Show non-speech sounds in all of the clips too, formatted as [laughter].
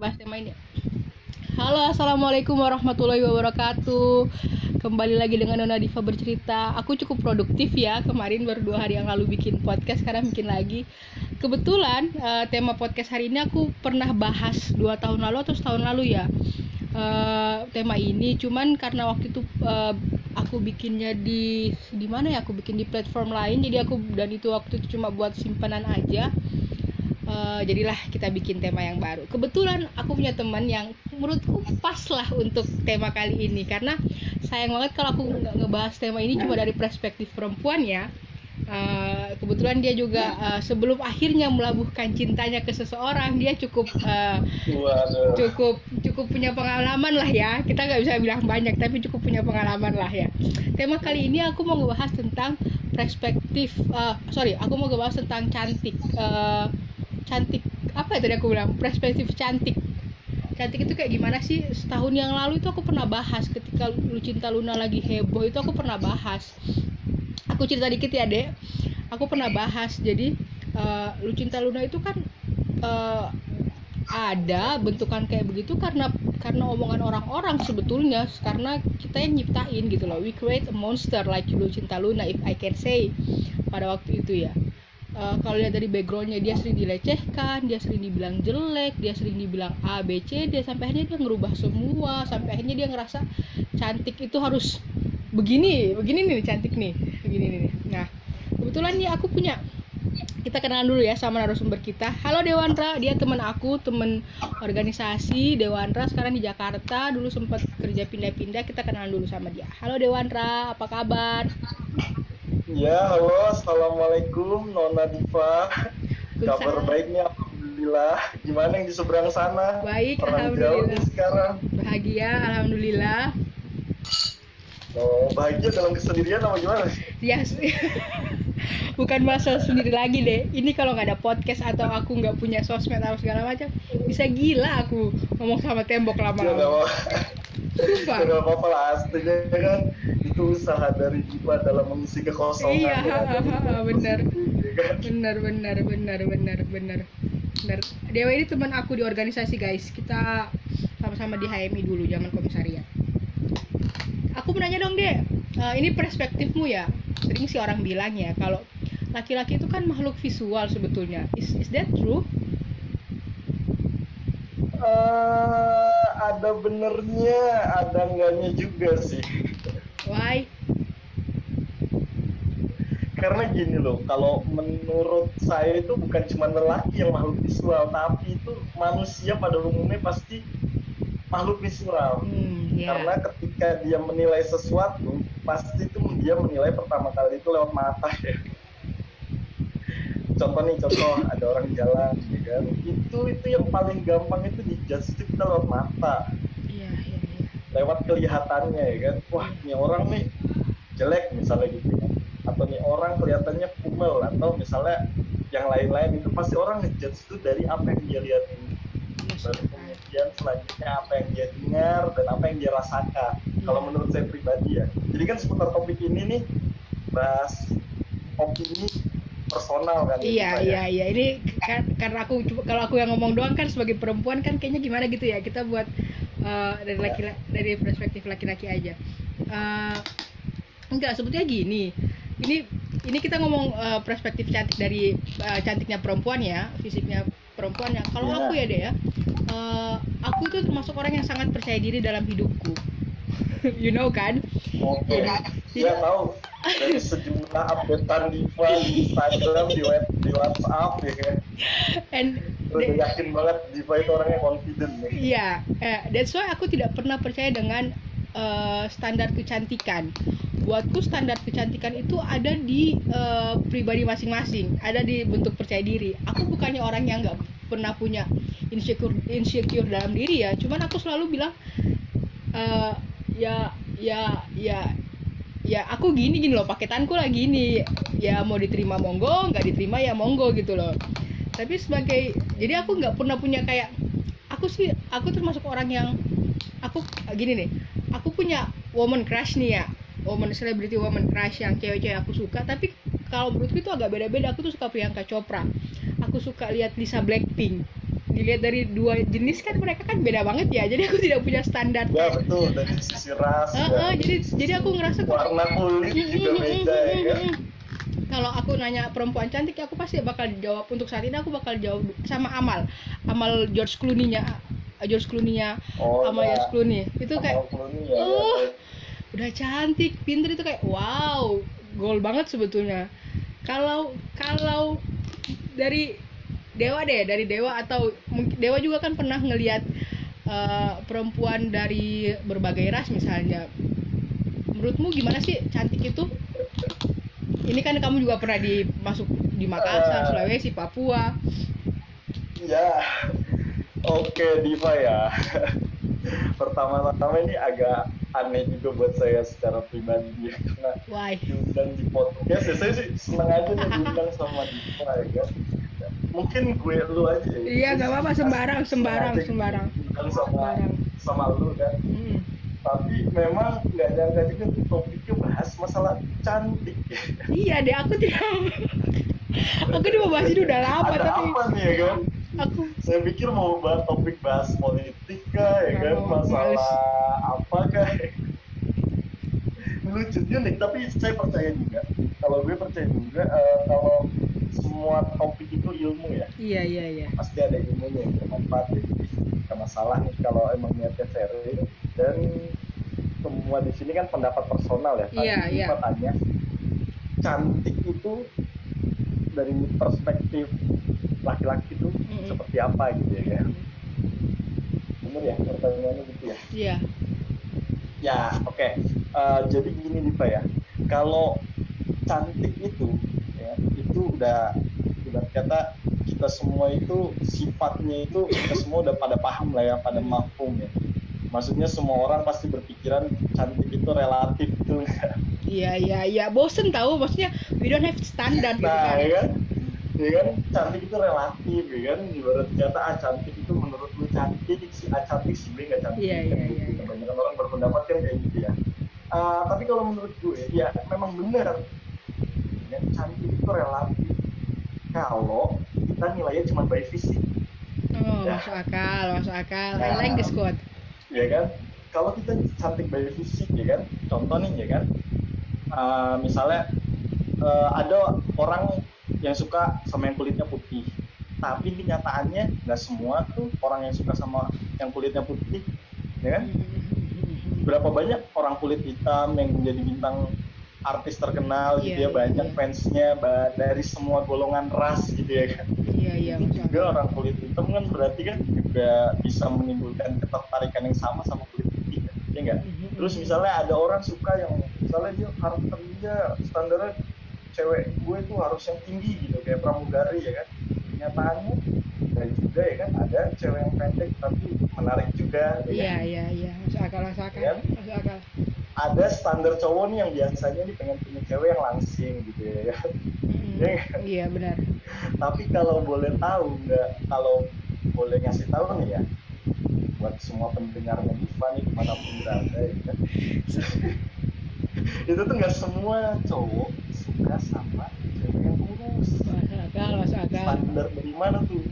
bahas tema ini. Halo, assalamualaikum warahmatullahi wabarakatuh. Kembali lagi dengan Nona Diva bercerita. Aku cukup produktif ya. Kemarin baru dua hari yang lalu bikin podcast, sekarang bikin lagi. Kebetulan uh, tema podcast hari ini aku pernah bahas dua tahun lalu atau setahun lalu ya. Uh, tema ini cuman karena waktu itu uh, aku bikinnya di di mana ya aku bikin di platform lain jadi aku dan itu waktu itu cuma buat simpanan aja uh, jadilah kita bikin tema yang baru. Kebetulan aku punya teman yang menurutku pas lah untuk tema kali ini. Karena sayang banget kalau aku nggak ngebahas tema ini cuma dari perspektif perempuan ya. Uh, kebetulan dia juga uh, sebelum akhirnya melabuhkan cintanya ke seseorang dia cukup uh, cukup cukup punya pengalaman lah ya. Kita nggak bisa bilang banyak tapi cukup punya pengalaman lah ya. Tema kali ini aku mau ngebahas tentang perspektif uh, sorry aku mau ngebahas tentang cantik. Uh, cantik. Apa ya tadi aku bilang? Perspektif cantik. Cantik itu kayak gimana sih? Setahun yang lalu itu aku pernah bahas. Ketika lu cinta Luna lagi heboh itu aku pernah bahas. Aku cerita dikit ya dek. Aku pernah bahas. Jadi uh, lu cinta Luna itu kan uh, ada bentukan kayak begitu karena karena omongan orang-orang sebetulnya. Karena kita yang nyiptain gitu loh. We create a monster like lu cinta Luna if I can say pada waktu itu ya uh, kalau lihat dari backgroundnya dia sering dilecehkan dia sering dibilang jelek dia sering dibilang A B C D sampai akhirnya dia ngerubah semua sampai akhirnya dia ngerasa cantik itu harus begini begini nih cantik nih begini nih. Nah kebetulan nih aku punya kita kenalan dulu ya sama narasumber kita. Halo Dewandra dia teman aku teman organisasi Dewandra sekarang di Jakarta. Dulu sempat kerja pindah-pindah kita kenalan dulu sama dia. Halo Dewandra apa kabar Ya, halo, assalamualaikum Nona Diva. Kabar baiknya alhamdulillah. Gimana yang di seberang sana? Baik, Pernah alhamdulillah. sekarang. Bahagia, alhamdulillah. Oh, bahagia dalam kesendirian apa gimana? Ya, [laughs] bukan masa sendiri lagi deh. Ini kalau nggak ada podcast atau aku nggak punya sosmed atau segala macam, bisa gila aku ngomong sama tembok lama-lama. Sumpah. Tidak apa-apa lah, aslinya kan itu usaha dari Diva dalam mengisi kekosongan. Iya, ya, benar. [laughs] benar, benar, benar, benar, benar. Benar. Dewa ini teman aku di organisasi guys. Kita sama-sama di HMI dulu zaman komisariat. Aku mau nanya dong deh, uh, ini perspektifmu ya. Sering sih orang bilang ya kalau laki-laki itu kan makhluk visual sebetulnya. Is is that true? Uh, ada benernya, ada enggaknya juga sih. Why? Karena gini loh, kalau menurut saya itu bukan cuma lelaki yang makhluk visual, tapi itu manusia pada umumnya pasti makhluk visual. Hmm, yeah. Karena ketika dia menilai sesuatu, pasti itu dia menilai pertama kali itu lewat mata ya contoh nih contoh ada orang jalan ya kan? Itu itu yang paling gampang itu dijudge itu kita lewat mata. Iya, iya, iya. lewat kelihatannya ya kan? Wah ini orang nih jelek misalnya gitu kan. Atau nih orang kelihatannya kumel atau misalnya yang lain-lain itu pasti orang ngejudge itu dari apa yang dia lihat ini. Baru kemudian selanjutnya apa yang dia dengar dan apa yang dia rasakan hmm. kalau menurut saya pribadi ya. Jadi kan seputar topik ini nih bahas opini personal kan iya iya iya. Ini kan, karena aku kalau aku yang ngomong doang kan sebagai perempuan kan kayaknya gimana gitu ya. Kita buat uh, dari iya. laki dari perspektif laki-laki aja. Uh, enggak sebetulnya gini. Ini ini kita ngomong uh, perspektif cantik dari uh, cantiknya perempuan ya fisiknya perempuan ya. Kalau yeah. aku ya deh ya uh, aku itu termasuk orang yang sangat percaya diri dalam hidupku [laughs] you know kan? Oke. Okay. ya tahu. Dari sejumlah updatean Diva di Instagram di web di WhatsApp ya kan? And udah yakin banget Diva itu orangnya confident nih iya. Yeah, that's why aku tidak pernah percaya dengan uh, standar kecantikan. Buatku standar kecantikan itu ada di uh, pribadi masing-masing. Ada di bentuk percaya diri. Aku bukannya orang yang nggak pernah punya insecure insecure dalam diri ya. Cuman aku selalu bilang uh, ya ya ya ya aku gini gini loh paketanku lagi ini ya mau diterima monggo nggak diterima ya monggo gitu loh. Tapi sebagai jadi aku nggak pernah punya kayak aku sih aku termasuk orang yang aku gini nih aku punya woman crush nih ya woman celebrity woman crush yang cewek-cewek aku suka. Tapi kalau menurutku itu agak beda-beda. Aku tuh suka Priyanka Chopra. Aku suka lihat Lisa Blackpink dilihat dari dua jenis kan mereka kan beda banget ya. Jadi aku tidak punya standar. Ya betul dari sisi ras uh, uh, jadi jadi aku ngerasa warna kulit juga beda ya kan kalau aku nanya perempuan cantik aku pasti bakal jawab untuk saat ini aku bakal jawab sama Amal. Amal George Clooney-nya George Clooney-nya oh, sama ya. George Clooney. Itu kayak Clooney, ya, uh, ya. udah cantik pinter. Itu kayak wow gol banget sebetulnya. Kalau kalau dari dewa deh dari dewa atau dewa juga kan pernah ngelihat uh, perempuan dari berbagai ras misalnya menurutmu gimana sih cantik itu ini kan kamu juga pernah di masuk di Makassar, uh, Sulawesi, Papua. Ya, oke okay, Diva ya. [laughs] Pertama-tama ini agak aneh juga buat saya secara pribadi ya karena Why? diundang di podcast ya saya sih senang aja diundang sama Diva ya kan mungkin gue lu aja ya. iya nggak apa-apa sembarang sembarang sembarang kan sama sembarang. sama lu kan hmm. tapi memang nggak nyangka juga topiknya bahas masalah cantik iya deh aku tidak [laughs] aku udah mau bahas ini udah lama Ada tapi apa nih ya kan aku saya pikir mau bahas topik bahas politik kah ya kan masalah males. apa kah [laughs] lucu nih tapi saya percaya juga kalau gue percaya juga uh, kalau semua topik itu ilmu ya. Iya iya iya. Pasti ada ilmunya yang bermanfaat jadi tidak masalah nih kalau emang niatnya serius. Dan semua di sini kan pendapat personal ya. Iya iya. Tanya cantik itu dari perspektif laki-laki itu mm -hmm. seperti apa gitu ya. Kan bener ya pertanyaannya gitu ya? Iya. Ya oke. Okay. uh, eh, jadi gini nih pak ya. Kalau cantik itu ya itu udah udah kata kita semua itu sifatnya itu kita semua udah pada paham lah ya pada mafhum ya. Maksudnya semua orang pasti berpikiran cantik itu relatif tuh. Iya iya iya. Bosen tahu maksudnya we don't have standard gitu nah, kan. ya kan? Ya kan? Cantik itu relatif ya kan? Ibarat kata ah cantik itu menurut lu cantik si A cantik si B nggak cantik. Iya iya kan, iya, iya. banyak orang berpendapat kan kayak gitu ya. Uh, tapi kalau menurut gue ya memang benar. Ya, cantik itu relatif kalau kita nilainya cuma by fisik. Oh ya. masuk akal masuk akal. Nah, I like this quote ya kan? Kalau kita cantik by fisik ya kan? Contoh nih ya kan? Uh, misalnya uh, ada orang yang suka sama yang kulitnya putih. Tapi kenyataannya nggak semua tuh orang yang suka sama yang kulitnya putih ya kan? Berapa banyak orang kulit hitam yang menjadi bintang artis terkenal yeah, gitu ya iya, banyak yeah. fansnya dari semua golongan ras gitu ya kan iya iya juga orang kulit hitam kan berarti kan juga bisa menimbulkan ketertarikan yang sama sama kulit putih kan ya enggak mm-hmm. terus misalnya ada orang suka yang misalnya dia karakternya standarnya cewek gue tuh harus yang tinggi gitu kayak pramugari ya kan kenyataannya dan juga ya kan ada cewek yang pendek tapi menarik juga ya iya kan? iya iya masuk akal masuk akal ya? masuk akal ada standar cowok nih yang biasanya nih pengen punya cewek yang langsing gitu ya. Mm, ya kan? iya benar. Tapi kalau boleh tahu nggak kalau boleh ngasih tahu nih ya buat semua pendengar Diva nih di mana pun berada ya kan? [laughs] Itu tuh nggak semua cowok suka sama cewek yang kurus. Masuk akal masuk akal. Standar dari mana tuh?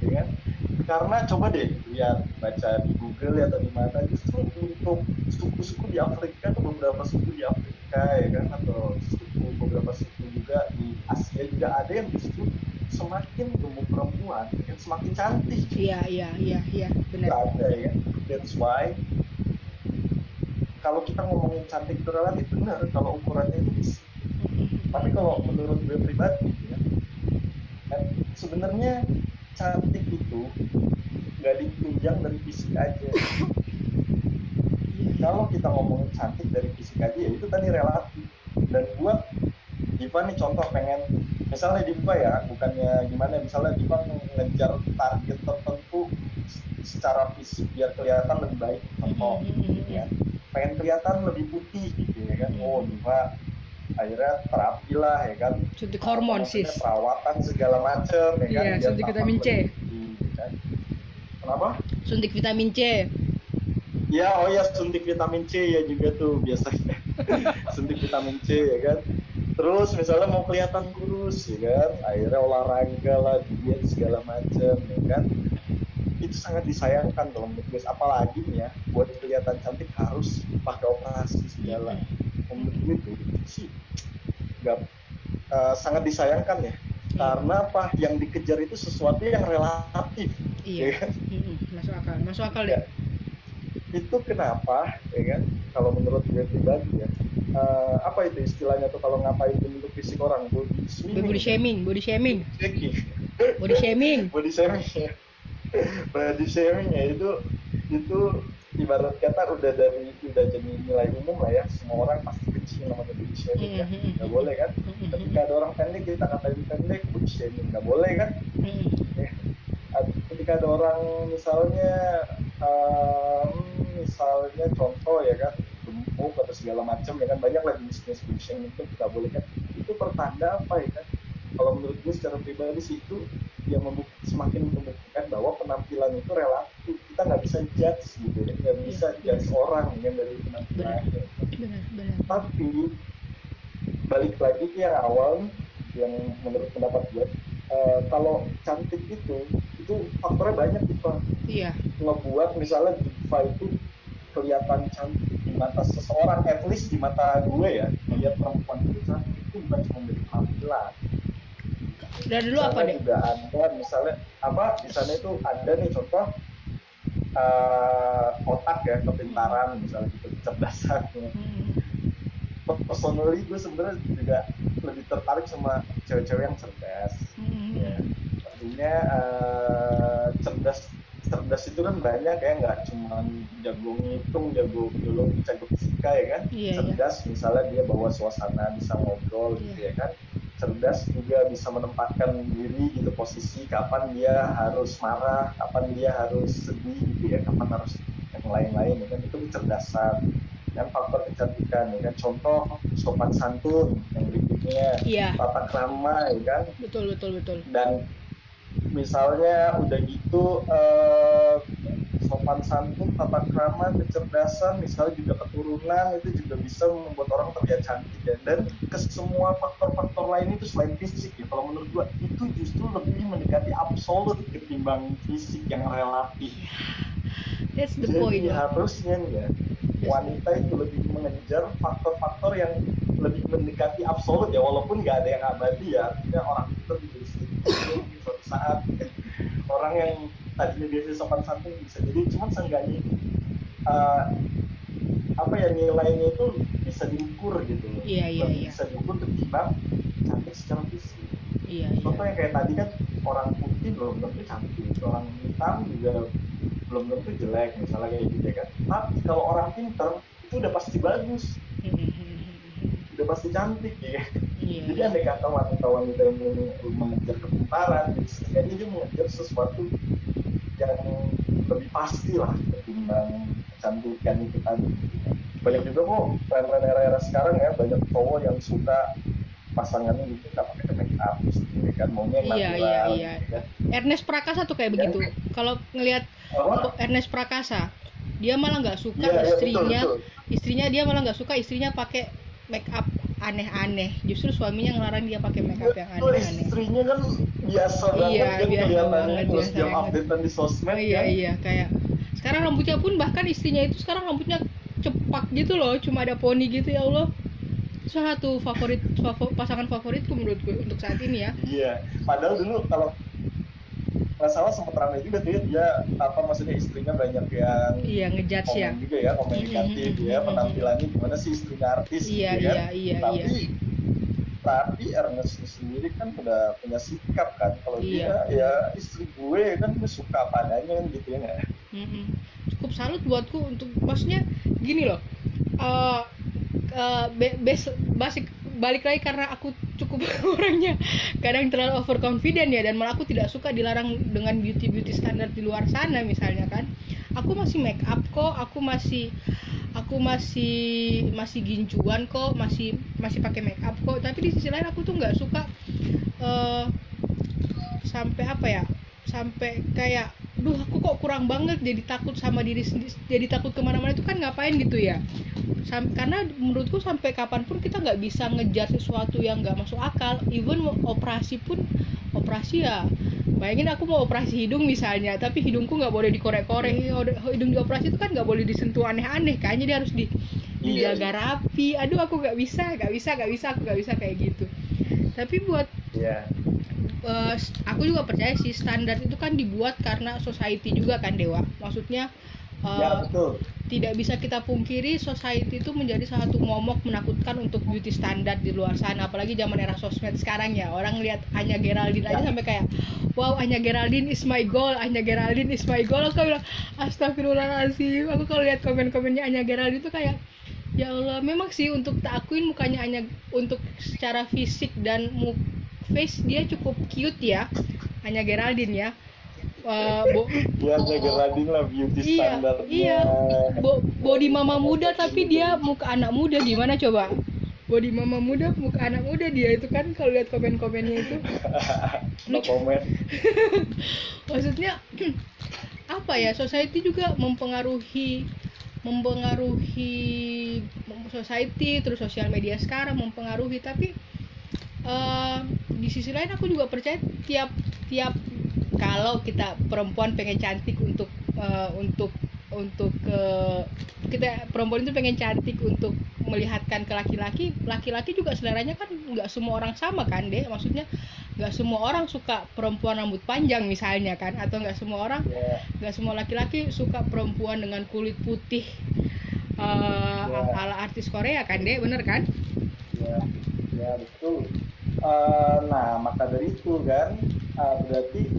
Ya kan karena coba deh lihat baca di Google atau di mana justru untuk suku-suku di Afrika atau beberapa suku di Afrika ya kan? Atau suku beberapa suku juga di Asia juga ada yang justru semakin gemuk perempuan yang semakin cantik. Iya iya iya iya benar. Ada ya that's why kalau kita ngomongin cantik itu relatif benar kalau ukurannya itu tapi kalau menurut gue pribadi ya kan sebenarnya cantik itu nggak ditunjang dari fisik aja. Kalau kita ngomongin cantik dari fisik aja ya itu tadi relatif. Dan buat Diva nih contoh pengen misalnya Diva ya bukannya gimana misalnya Diva ngejar target tertentu secara fisik biar kelihatan lebih baik. Contoh ya. Pengen kelihatan lebih putih gitu ya kan. Oh Diva akhirnya terapi lah ya kan? Suntik hormon sih perawatan segala macam ya kan? Iya suntik vitamin C. gitu kan. kenapa? Suntik vitamin C. Ya oh ya suntik vitamin C ya juga tuh biasanya. [laughs] Suntik vitamin C ya kan? Terus misalnya mau kelihatan kurus ya kan? Akhirnya olahraga lah diet segala macam ya kan? Itu sangat disayangkan menurut gue apalagi nih ya buat kelihatan cantik harus pakai operasi segala gue itu sih nggak uh, sangat disayangkan ya. Karena apa? Yang dikejar itu sesuatu yang relatif iya. ya kan? masuk akal masuk akal ya. itu kenapa ya kan? Kalau menurut gue pribadi ya uh, apa itu istilahnya tuh kalau ngapain bentuk fisik orang? Body shaming. Body shaming body shaming. Body shaming. [laughs] Body shaming ya. Body shaming ya itu itu ibarat kata udah dari udah jadi nilai umum lah ya. Semua orang pasti benci namanya body shaming ya nggak boleh kan? Mm-hmm. ketika ada orang pendek kita katain pendek body shaming. Nggak boleh kan? Ya. ketika ada orang misalnya um, misalnya contoh ya kan gemuk atau segala macam ya kan banyak lah jenis-jenis body shaming itu kita boleh kan. Itu pertanda apa ya kan kalau menurut gue secara pribadi sih itu yang membuk semakin membuktikan bahwa penampilan itu relatif. Kita nggak bisa judge gitu ya nggak bisa ya, judge orang yang dari penampilannya tapi balik lagi ke yang awal yang menurut pendapat gue uh, kalau cantik itu itu faktornya banyak gitu iya. Ngebuat misalnya diva itu kelihatan cantik di mata seseorang at least di mata gue ya melihat perempuan itu cantik itu bukan cuma dari penampilan dari dulu apa deh? Juga ada misalnya apa di sana itu ada nih contoh uh, otak ya kepintaran misalnya gitu kecerdasan. Hmm. Personally gue sebenarnya juga lebih tertarik sama cewek-cewek yang cerdas. Hmm. Ya. Artinya uh, cerdas cerdas itu kan banyak ya nggak cuma jago ngitung jago biologi jago fisika ya kan yeah, iya. cerdas yeah. misalnya dia bawa suasana bisa ngobrol yeah. gitu iya. ya kan cerdas juga bisa menempatkan diri gitu posisi kapan dia harus marah, kapan dia harus sedih gitu ya, kapan harus yang lain-lain ya kan? Itu kecerdasan dan faktor kecantikan ya kan? Contoh sopan santun yang berikutnya tata krama ya kan? Betul betul betul. Dan misalnya udah gitu uh, sopan santun, tata krama, kecerdasan, misalnya juga keturunan itu juga bisa membuat orang terlihat cantik ya. Dan ke semua faktor-faktor lain itu selain fisik ya, kalau menurut gua itu justru lebih mendekati absolut ketimbang fisik yang relatif. That's the Jadi point. harusnya nih ya, wanita itu lebih mengejar faktor-faktor yang lebih mendekati absolut ya, walaupun nggak ada yang abadi ya. Artinya orang itu bisa suatu saat orang yang tadinya biasa sopan santun bisa. Jadi cuma seenggaknya uh, apa ya nilainya itu bisa diukur gitu. Loh iya, iya, iya. bisa diukur ketimbang cantik secara fisik. Iya, iya. contoh yang kayak tadi kan orang putih belum tentu cantik. Orang hitam juga belum tentu jelek misalnya kayak gitu ya kan. Tapi kalau orang pinter itu udah pasti bagus. [laughs] Udah pasti cantik ya. Iya. jadi andai kata wanita-wanita yang mengejar kepintaran jadi dia mengejar sesuatu yang lebih pasti lah ketimbang kecantikan itu tadi banyak juga kok tren-tren era-era sekarang ya banyak cowok yang suka pasangannya gitu nggak pakai make up sendiri kan maunya iya, iya, iya. Gitu kan. Ernest Prakasa tuh kayak ya, begitu kalau ngelihat oh. Ernest Prakasa dia malah nggak suka ya, istrinya ya, betul, betul. istrinya dia malah nggak suka istrinya pakai make up aneh-aneh. Justru suaminya ngelarang dia pakai make up yang aneh-aneh. istrinya kan biasa banget iya, kan biasa banget terus dia update di sosmed iya kan? iya kayak sekarang rambutnya pun bahkan istrinya itu sekarang rambutnya cepak gitu loh cuma ada poni gitu ya Allah. Salah satu favorit favor, pasangan favoritku menurutku untuk saat ini ya. Iya padahal dulu kalau nggak salah sempat ramai juga tuh ya dia apa maksudnya istrinya banyak yang iya ngejudge ya juga ya komen negatif mm -hmm. ya penampilannya gimana sih istrinya artis iya gitu iya, iya tapi iya. tapi Ernest sendiri kan udah punya sikap kan kalau iya. dia ya istri gue kan gue suka apa adanya gitu ya mm -hmm. cukup salut buatku untuk maksudnya gini loh uh, uh, basic balik lagi karena aku cukup [laughs] orangnya. Kadang terlalu overconfident ya dan malah aku tidak suka dilarang dengan beauty beauty standar di luar sana misalnya kan. Aku masih make up kok aku masih aku masih masih ginjuan kok masih masih pakai make up kok. Tapi di sisi lain aku tuh nggak suka uh, sampai apa ya sampai kayak duh aku kok kurang banget jadi takut sama diri sendiri jadi takut ke mana-mana itu kan ngapain gitu ya? Sam karena menurutku sampai kapan pun kita nggak bisa ngejar sesuatu yang nggak masuk akal. Even operasi pun operasi ya bayangin aku mau operasi hidung misalnya tapi hidungku nggak boleh dikorek-korek. Hidung dioperasi itu kan nggak boleh disentuh aneh-aneh kayaknya dia harus di iya, dijaga iya. rapi. Aduh aku nggak bisa nggak bisa nggak bisa aku nggak bisa kayak gitu. Tapi buat yeah. Uh, aku juga percaya sih standar itu kan dibuat karena society juga kan dewa. Maksudnya uh, ya, betul. tidak bisa kita pungkiri society itu menjadi satu momok menakutkan untuk beauty standar di luar sana. Apalagi zaman era sosmed sekarang ya orang lihat Anya Geraldine aja ya. sampai kayak wow Anya Geraldine is my goal Anya Geraldine is my goal. Aku bilang astagfirullahaladzim. Aku kalau lihat komen-komennya Anya Geraldine itu kayak ya Allah memang sih untuk tak akuin mukanya Anya untuk secara fisik dan face dia cukup cute ya. Anya Geraldine ya. Uh, bo dia Geraldine lah beauty iya, standarnya. iya. Bo body mama muda tapi dia muka anak muda gimana coba? Body mama muda muka anak muda dia itu kan kalau lihat komen-komennya itu. [laughs] No komen [laughs] maksudnya apa ya society juga mempengaruhi mempengaruhi society terus sosial media sekarang mempengaruhi tapi uh, di sisi lain aku juga percaya tiap tiap kalau kita perempuan pengen cantik untuk uh, untuk untuk ke kita perempuan itu pengen cantik untuk melihatkan ke laki-laki laki-laki juga seleranya kan nggak semua orang sama kan deh maksudnya nggak semua orang suka perempuan rambut panjang misalnya kan atau nggak semua orang iya. nggak yeah. semua laki-laki suka perempuan dengan kulit putih uh, yeah. ala artis Korea kan deh bener kan ya yeah. yeah, betul uh, nah maka dari itu kan uh, berarti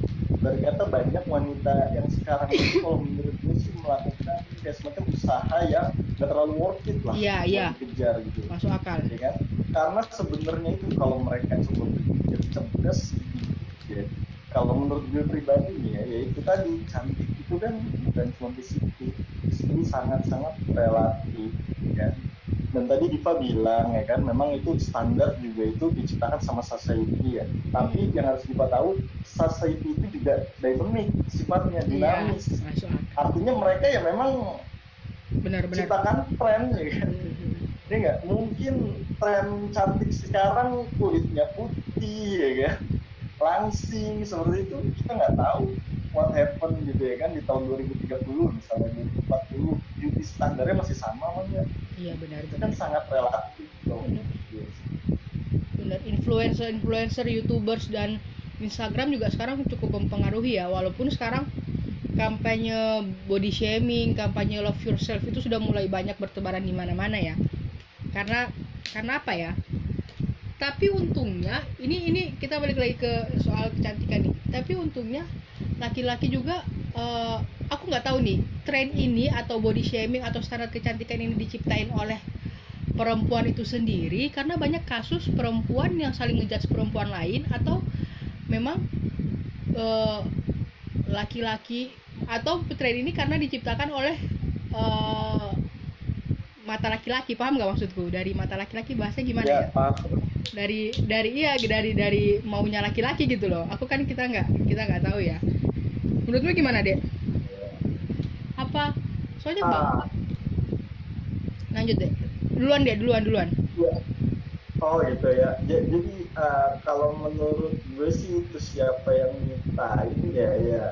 ternyata banyak wanita yang sekarang itu [coughs] kalau menurut gue sih melakukan kayak semacam usaha yang gak terlalu worth it lah iya iya. dikejar gitu. Masuk akal. Ya kan? Karena sebenarnya itu kalau mereka coba berpikir cerdas ya kalau menurut gue pribadi ya, ya itu tadi cantik itu kan bukan cuma fisik ini sangat-sangat relatif ya dan tadi Diva bilang ya kan memang itu standar juga itu diciptakan sama society ya. Tapi yang harus Diva tahu society itu juga dynamic sifatnya iya, dinamis. iya, artinya mereka ya memang benar-benar ciptakan tren ya kan. Mm-hmm. dia nggak? Mungkin tren cantik sekarang kulitnya putih ya kan. Langsing seperti itu kita nggak tahu what happened gitu ya kan di tahun 2030 misalnya 2040 beauty standarnya masih sama mana iya benar benar. kan sangat relatif benar. benar influencer influencer youtubers dan Instagram juga sekarang cukup mempengaruhi ya. Walaupun sekarang kampanye body shaming kampanye love yourself itu sudah mulai banyak bertebaran di mana-mana ya. Karena karena apa ya? Tapi untungnya ini ini kita balik lagi ke soal kecantikan nih. Tapi untungnya laki-laki juga uh, aku nggak tahu nih tren ini atau body shaming atau standar kecantikan ini diciptain oleh perempuan itu sendiri karena banyak kasus perempuan yang saling ngejudge perempuan lain atau memang uh, laki-laki atau tren ini karena diciptakan oleh uh, mata laki-laki. Paham nggak maksudku? Dari mata laki-laki bahasa gimana ya, ya? dari dari iya dari dari maunya laki-laki gitu loh. Aku kan kita nggak kita nggak tahu ya menurutmu gimana dek? Apa? Soalnya bang lanjut deh duluan deh duluan duluan. Ya. oh gitu ya. Jadi uh, kalau menurut gue sih itu siapa yang nyiptain ya ya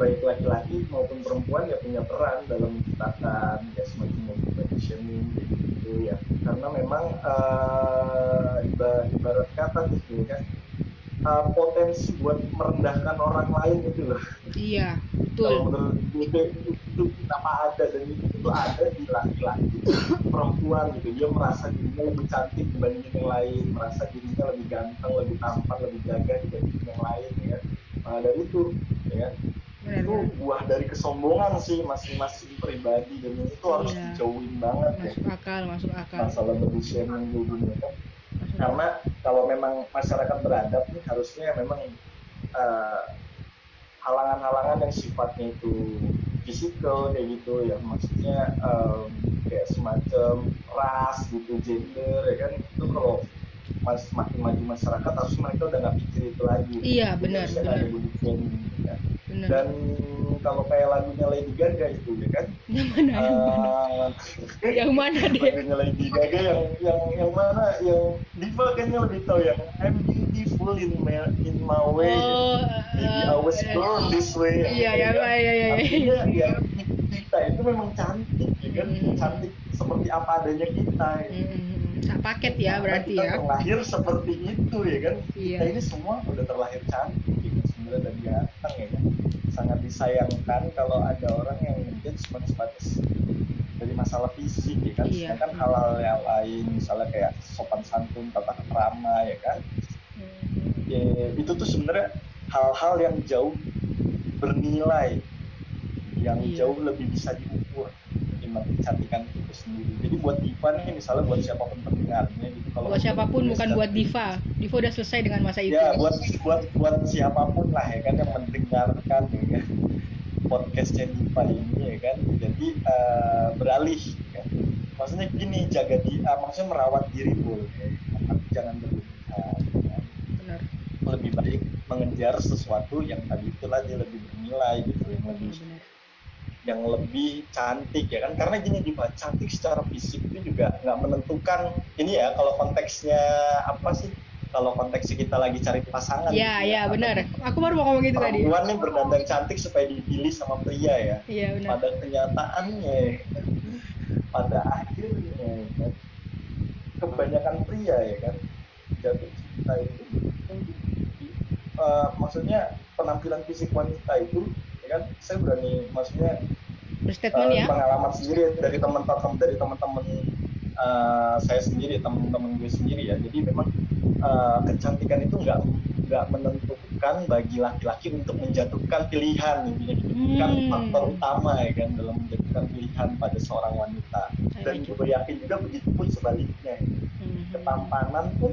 baik laki-laki maupun perempuan ya punya peran dalam menciptakan ya semacam motivation gitu ya. Karena memang uh, ibarat kata gitu kan uh, potensi buat merendahkan orang lain itu loh. Iya, betul. Kalau menurut itu, itu kenapa ada dan itu, itu ada di laki-laki perempuan gitu. Dia merasa dirinya lebih cantik dibanding yang lain, merasa dirinya lebih ganteng, lebih tampan, lebih jaga dibanding yang lain ya. Nah, dari itu ya Benar, itu buah dari kesombongan sih masing-masing pribadi dan itu harus iya. dijauhin banget masuk ya. akal masuk akal masalah body shaming gitu kan karena kalau memang masyarakat beradab nih harusnya memang uh, halangan-halangan yang sifatnya itu fisikal kayak gitu ya maksudnya um, kayak semacam ras gitu gender ya kan itu kalau mas makin maju masyarakat harus mereka udah nggak pikir itu lagi iya benar benar ya. Bener. dan kalau kayak lagunya Lady Gaga itu ya kan? Yang mana uh, yang mana? Eh, yang mana deh lagunya Lady Gaga yang yang yang mana? Yang Diva kayaknya lebih tahu yang I'm beautiful in my in my way. Oh, maybe uh, I was uh, born this way. Iya iya iya iya iya artinya ya kita itu memang cantik ya kan? Hmm. cantik seperti apa adanya kita ya. hmm paket ya berarti kita ya. terlahir seperti itu ya kan? Iya. kita ini semua udah terlahir cantik sebenarnya dan ganteng ya sangat disayangkan kalau ada orang yang mungkin cuma sebatas dari masalah fisik ya kan iya. sedangkan hal-hal yang lain misalnya kayak sopan santun tata krama ya kan hmm. ya, itu tuh sebenarnya hal-hal yang jauh bernilai yang iya. jauh lebih bisa diukur kecantikan itu sendiri. Jadi buat Diva nih misalnya buat siapa pun pendengarnya gitu. Kalau buat siapa pun bukan buat Diva. Diva udah selesai dengan masa itu. ya buat buat buat siapa pun lah ya kan yang mendengarkan ya kan. Podcastnya Diva ini ya kan. Jadi uh, beralih ya. maksudnya gini jaga di uh, maksudnya merawat diri boleh tapi jangan berlebihan ya. Benar. lebih baik mengejar sesuatu yang tadi itulah dia lebih bernilai gitu yang lebih Benar yang lebih cantik ya kan? Karena gini juga cantik secara fisik itu juga nggak menentukan ini ya kalau konteksnya apa sih? Kalau konteksnya kita lagi cari pasangan iya gitu iya ya, benar. aku baru mau ngomong gitu tadi. Perempuan nih berdandan cantik supaya dipilih sama pria ya. Iya benar. Pada kenyataannya. Pada akhirnya ya. Kan, kebanyakan pria ya kan? Jatuh cinta itu uh, maksudnya penampilan fisik wanita itu kan saya berani maksudnya berstatement uh, ya? pengalaman sendiri dari teman-teman dari teman-teman uh, saya sendiri teman-teman gue sendiri ya. Jadi memang uh, kecantikan itu nggak nggak menentukan bagi laki-laki untuk menjatuhkan pilihan intinya gitu. Hmm. kan faktor utama ya kan dalam menjatuhkan pilihan pada seorang wanita. Dan gue yakin juga begitu pun sebaliknya. Hmm. ketampanan pun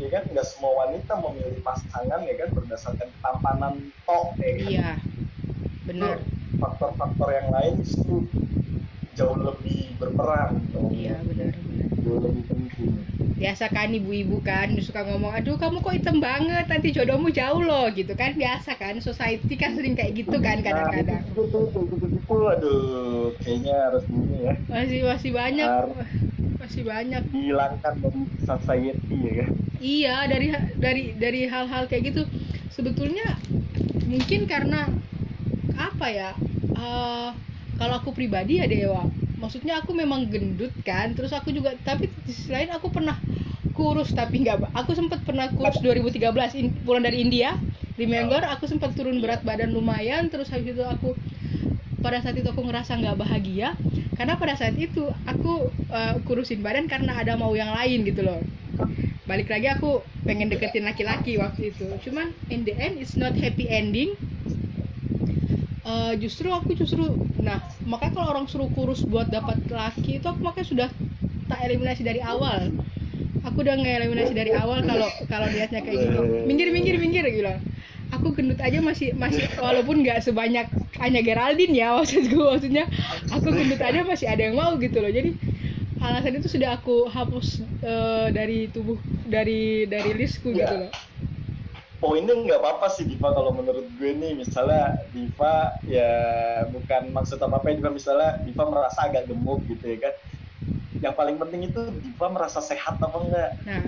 ya kan nggak semua wanita memilih pasangan ya kan berdasarkan ketampanan tok ya kan. Iya benar. Faktor-faktor yang lain itu jauh lebih berperan. Iya benar benar. Jauh lebih penting. Biasa kan ibu-ibu kan suka ngomong aduh kamu kok hitam banget nanti jodohmu jauh loh gitu kan. Biasa kan society kan sering kayak gitu kan nah, kadang-kadang. nah, itu, itu, itu, itu, aduh kayaknya harus ini ya. Masih masih banyak. Harus masih banyak. Dihilangkan dari society ya kan iya dari dari dari hal-hal kayak gitu. Sebetulnya mungkin karena apa ya uh, kalau aku pribadi ya Dewa. Maksudnya aku memang gendut kan terus aku juga tapi di sisi lain aku pernah kurus tapi nggak aku sempat pernah kurus 2013 in, pulang dari India remember aku sempat turun berat badan lumayan terus habis itu aku pada saat itu aku ngerasa nggak bahagia karena pada saat itu aku uh, kurusin badan karena ada mau yang lain gitu loh. Balik lagi aku pengen deketin laki-laki waktu itu. Cuman in the end it's not happy ending uh, justru aku justru nah makanya kalau orang suruh kurus buat dapat laki itu aku makanya sudah tak eliminasi dari awal. Aku udah nge-eliminasi dari awal kalau kalau lihatnya kayak gitu. Minggir minggir minggir gitu aku gendut aja masih masih walaupun nggak sebanyak hanya Geraldine ya [laughs] maksudku maksudnya. Aku gendut aja masih ada yang mau gitu loh. Jadi alasan itu sudah aku hapus uh, dari tubuh dari dari listku gitu loh poinnya nggak apa-apa sih Diva kalau menurut gue nih. Misalnya Diva ya bukan maksud apa apa Diva. Misalnya Diva merasa agak gemuk gitu ya kan. Yang paling penting itu Diva merasa sehat apa enggak? Nah.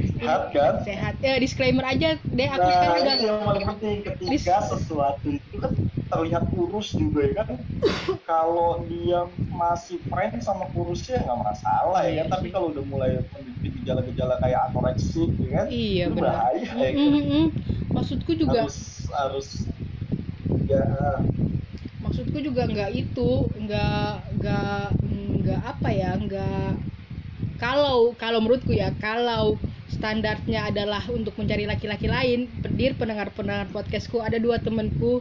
Sehat kan? Sehat. Ya disclaimer aja deh aku nah, sekarang udah yang paling penting. Ketika sesuatu itu kan terlihat kurus juga ya kan? Kalau dia masih friend sama kurusnya nggak masalah ya. Kan tapi kalau udah mulai menunjukkan gejala-gejala kayak anoreksi ya kan? Iya itu benar. bahaya mm -hmm. ya kan? maksudku juga harus harus ya. Maksudku juga nggak itu nggak nggak nggak apa ya nggak kalau kalau menurutku ya kalau standarnya adalah untuk mencari laki-laki lain. Pedir pendengar-pendengar podcastku ada dua temanku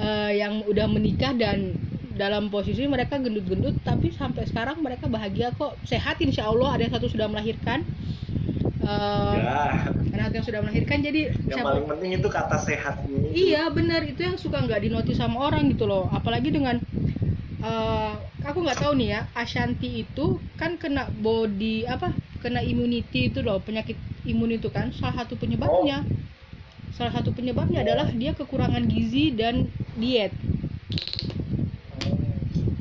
uh, yang udah menikah dan dalam posisi mereka gendut-gendut tapi sampai sekarang mereka bahagia kok. Sehat insya Allah. Ada yang satu sudah melahirkan. Uh, ya. anak yang sudah melahirkan jadi yang siapa, paling penting itu kata sehat iya benar. Itu yang suka nggak dinotis sama orang gitu loh. Apalagi dengan uh, aku nggak tahu nih ya Ashanti itu kan kena body apa kena immunity itu loh penyakit imun itu kan. Salah satu penyebabnya oh. salah satu penyebabnya adalah dia kekurangan gizi dan diet.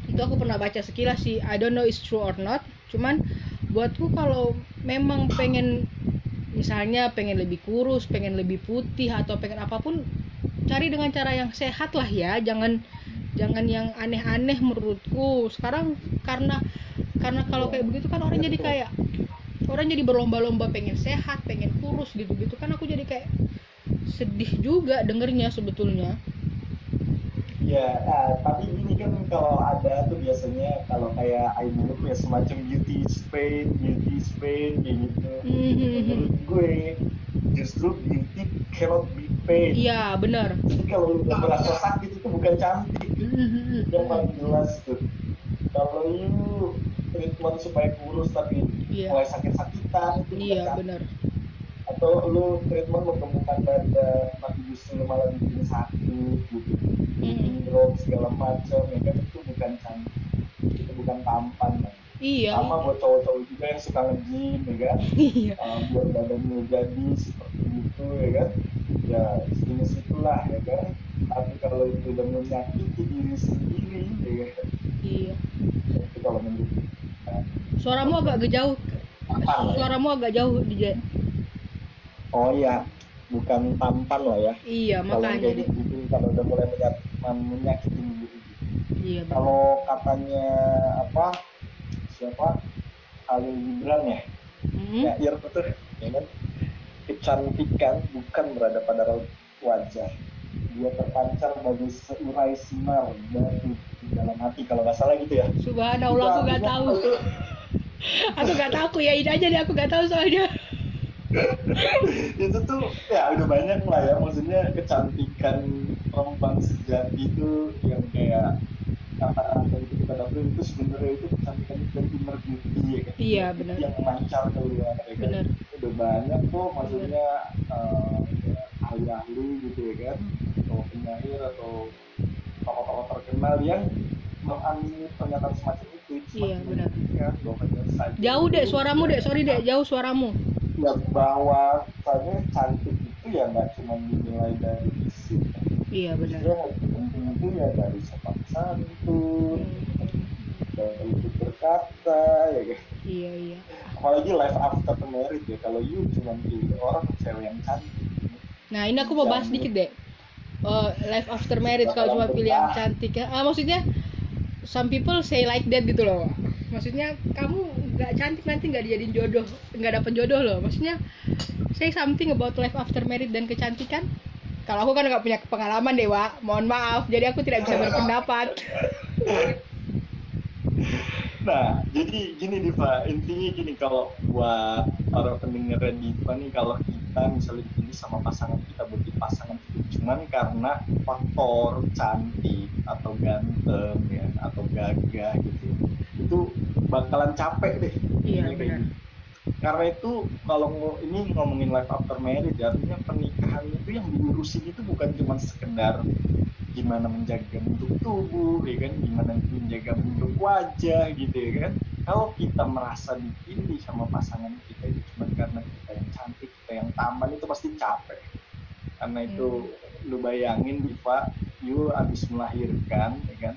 Itu aku pernah baca sekilas sih. I don't know it's true or not. Cuman buatku kalau memang pengen misalnya pengen lebih kurus pengen lebih putih atau pengen apa pun cari dengan cara yang sehat lah ya. Jangan jangan yang aneh-aneh menurutku. Sekarang karena karena kalau kayak begitu kan orang jadi kayak orang jadi berlomba-lomba pengen sehat pengen kurus gitu gitu kan aku jadi kayak sedih juga dengernya sebetulnya. Ya nah, tapi ini kan kalau ada tuh biasanya kalau kayak Ainul ya semacam beauty Spain beauty Spain kayak gitu. Mm-hmm. menurut gue justru beauty cannot be pain iya benar. Jadi kalau udah merasa sakit itu bukan cantik. Mm-hmm. yang paling jelas tuh. Kalau you treatment supaya kurus tapi yeah. mulai sakit-sakitan itu iya benar atau lu treatment menggemukkan badan tapi justru malah bikin sakit gitu mm. drop segala macam ya kan itu bukan cantik itu bukan tampan kan Iya. Sama buat cowok-cowok juga yang suka nge-gym ya kan. [laughs] Iya. Uh, biar badannya jadi seperti itu ya kan. Ya sini situlah ya kan. Tapi kalau itu udah menyakiti diri sendiri ya kan. Iya. Itu kalau menurut. Suaramu agak jauh. Suaramu agak jauh di oh iya. Bukan tampan lah ya. Iya makanya. kalau gitu kalau udah mulai menyakiti diri iya kalau katanya apa siapa? Khalil Gibran ya? Mm-hmm. ya iya betul. Ya kan? Kecantikan bukan berada pada wajah dia terpancar bagi seurai sinar dari dalam hati kalau nggak salah gitu ya. Subhanallah aku nggak tahu. [laughs] Aku nggak tahu aku ya ini aja deh aku nggak tahu soalnya. [laughs] Itu tuh ya udah banyak lah ya maksudnya kecantikan perempuan sejati itu yang kayak kata-kata itu kita dapat itu sebenarnya itu kecantikan itu dari inner beauty ya kan? Iya benar. Yang memancar keluar ya kan? Benar. udah banyak tuh maksudnya uh, ahli-ahli gitu ya kan? Atau penyair atau tokoh-tokoh terkenal yang mengamini pernyataan semacam itu. Iya benar. ya, jauh deh suaramu deh sorry deh jauh suaramu. Ya bahwa saya cantik itu ya nggak cuma dinilai dari fisik iya benar. penting itu ya dari sopan santun hmm. dari itu berkata ya kan? Iya iya. Apalagi life after married ya kalau you cuma pilih orang cewek yang cantik nah ini aku mau bahas sedikit deh. Uh, life after married kalau cuma pilih yang cantik ya. Ah, maksudnya some people say like that gitu loh. Maksudnya kamu nggak cantik nanti nggak dijadiin jodoh nggak dapet jodoh loh. Maksudnya say something about life after married dan kecantikan. Kalau aku kan nggak punya pengalaman dewa mohon maaf. Jadi aku tidak bisa berpendapat. Nah jadi gini Diva intinya gini kalau buat para pendengar Diva nih kalau kita misalnya ini sama pasangan kita butuh pasangan itu cuman karena faktor cantik atau ganteng ya atau gagah gitu itu bakalan capek deh. Iya benar. karena itu kalau ini ngomongin life after marriage artinya pernikahan itu yang diurusin itu bukan cuma sekedar gimana menjaga bentuk tubuh ya kan? Gimana menjaga bentuk wajah gitu ya kan kalau kita merasa dipilih sama pasangan kita itu cuma karena kita yang cantik kita yang tampan itu pasti capek. Karena itu hmm. lu bayangin Diva you habis melahirkan ya kan?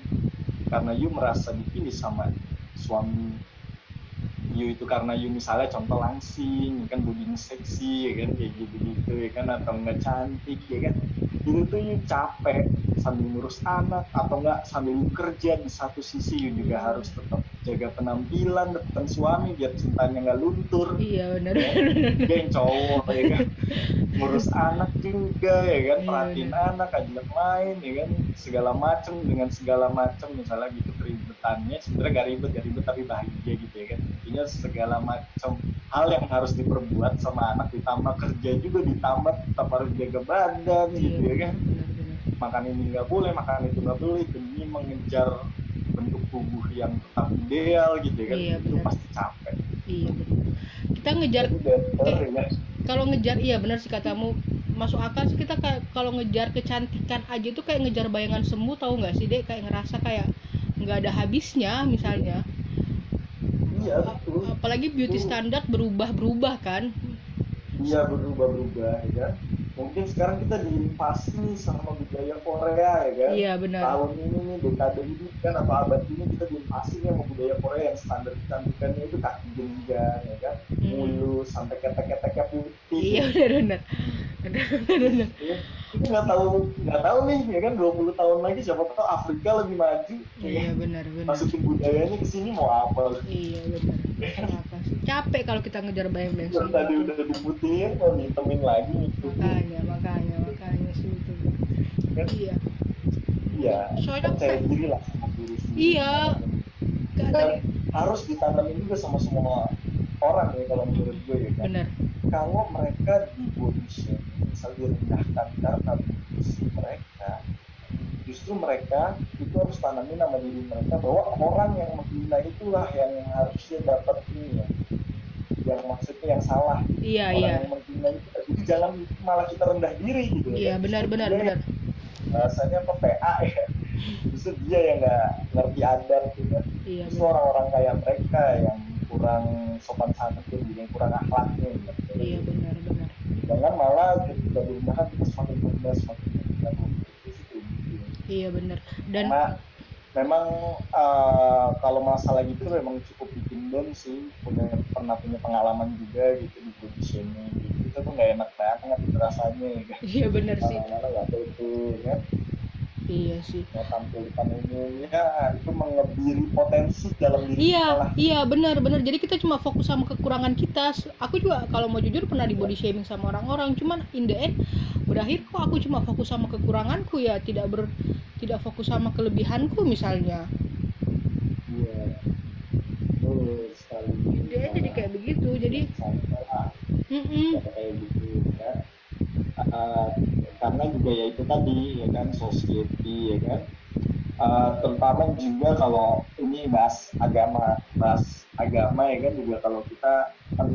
Karena you merasa dipilih sama suami you itu karena you misalnya contoh langsing kan bodinya seksi ya kan kayak gitu gitu ya kan atau enggak cantik ya kan itu tuh you capek sambil ngurus anak atau enggak sambil kerja di satu sisi you juga harus tetap jaga penampilan depan suami biar cintanya nggak luntur. Iya benar. Ya, yang cowok ya kan. Ngurus anak juga ya kan. Iya, perhatiin iya, anak ajak main ya kan. Segala macem dengan segala macem misalnya gitu keribetannya. Sebenarnya gak ribet gak ribet tapi bahagia gitu ya kan intinya segala macam hal yang harus diperbuat sama anak ditambah kerja juga ditambah tetap harus jaga badan iya, gitu ya kan? makan ini nggak boleh makan itu nggak boleh demi mengejar bentuk tubuh yang tetap ideal gitu ya kan? Iya, itu pasti capek. Iya benar. Kita ngejar ya. kalau ngejar iya benar sih katamu. Masuk akal sih kita kayak kalau ngejar kecantikan aja tuh kayak ngejar bayangan semu tahu nggak sih dek? Kayak ngerasa kayak nggak ada habisnya misalnya iya betul. Apalagi beauty standar berubah berubah kan? Iya berubah berubah ya kan? Mungkin sekarang kita diinvasi sama budaya Korea ya kan? Iya benar. Tahun ini nih dekade ini kan apa abad ini kita diinvasi nih sama budaya Korea yang standar kecantikannya itu kaki jenjang ya kan? Hmm. mulus sampai ketek-keteknya putih. Iya benar benar benar benar ya, kita nggak tahu nggak tahu nih ya kan 20 tahun lagi siapa tahu Afrika lebih maju. Ya iya ya. benar benar. Masukin budayanya ke sini mau apa? Iya benar. Apa sih capek kalau kita ngejar bayang-bayang yang tadi udah diputihin mau ditemin lagi makanya makanya makanya sih itu kan? iya. Iya soalnya percaya diri lah iya. Dan harus ditanamin juga sama semua orang ya kalau menurut gue ya kan. Benar kalau mereka di body misal direndahkan karena bisnis mereka justru mereka itu harus tanamin nama diri mereka bahwa orang yang menghina itulah yang harusnya dapat ini ya. Yang maksudnya yang salah. Iya orang iya. yang menghina itu jadi jangan malah kita rendah diri gitu iya ya. benar benar benar. bahasanya apa PA ya. [laughs] Justru dia yang nggak ngerti adat gitu iya, justru orang-orang kayak mereka yang kurang sopan santun yang kurang akhlaknya gitu. iya benar benar jangan malah ketika direndahkan kita semakin rendah semakin rendah iya benar dan Karena memang uh, kalau masalah gitu memang cukup bikin down sih. Punya pernah punya pengalaman juga gitu di shaming gitu itu tuh nggak enak banget rasanya ya kan? Iya benar sih. Nggak tahu itu kan iya sih. Mau tampil depan umumnya itu mengebiri potensi dalam diri iya kita lah. iya benar benar. Jadi kita cuma fokus sama kekurangan kita. Aku juga kalau mau jujur pernah di body shaming sama orang-orang. Cuman in the end berakhir kok aku cuma fokus sama kekuranganku ya. Tidak ber tidak fokus sama kelebihanku misalnya. Iya. Betul sekali dia jadi kayak begitu. Jadi mm -mm. kayak gitu ya uh, karena juga ya itu tadi ya kan society ya kan. Uh, terutama juga kalau ini bahas agama bahas agama ya kan juga kalau kita kan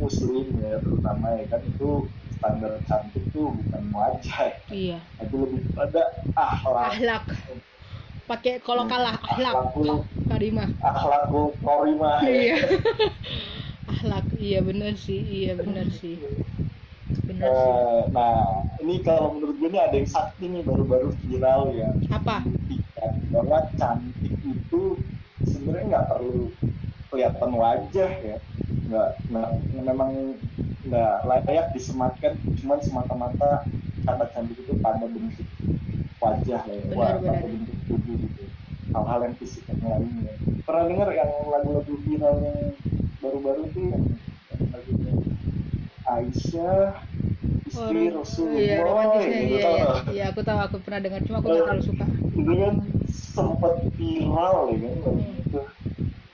muslim ya terutama ya kan itu standar cantik tuh bukan wajah. Iya. Itu lebih pada akhlak. Akhlak. Pakai kalau kalah akhlak. akhlakul karimah akhlakul korimah iya. [laughs] Akhlak iya benar sih iya benar sih benar Eh, nah ini kalau menurut gue ini ada yang sakti nih baru-baru viral ya. Apa? Bahwa cantik itu sebenarnya nggak perlu kelihatan wajah ya. Nggak nggak memang nggak layak disematkan. Cuman semata-mata kata cantik itu pada bentuk wajah ya Benar, pada bentuk tubuh gitu. Hal-hal yang fisik yang lainnya. Pernah dengar yang lagu-lagu viral yang baru-baru itu? Yang lagunya Aisyah istri Oh, Rasulullah iya, romantisnya, gitu, iya, tau iya, nggak? iya, aku tahu, aku pernah dengar, cuma aku nggak terlalu suka. itu kan sempat viral ya kan Hmm. itu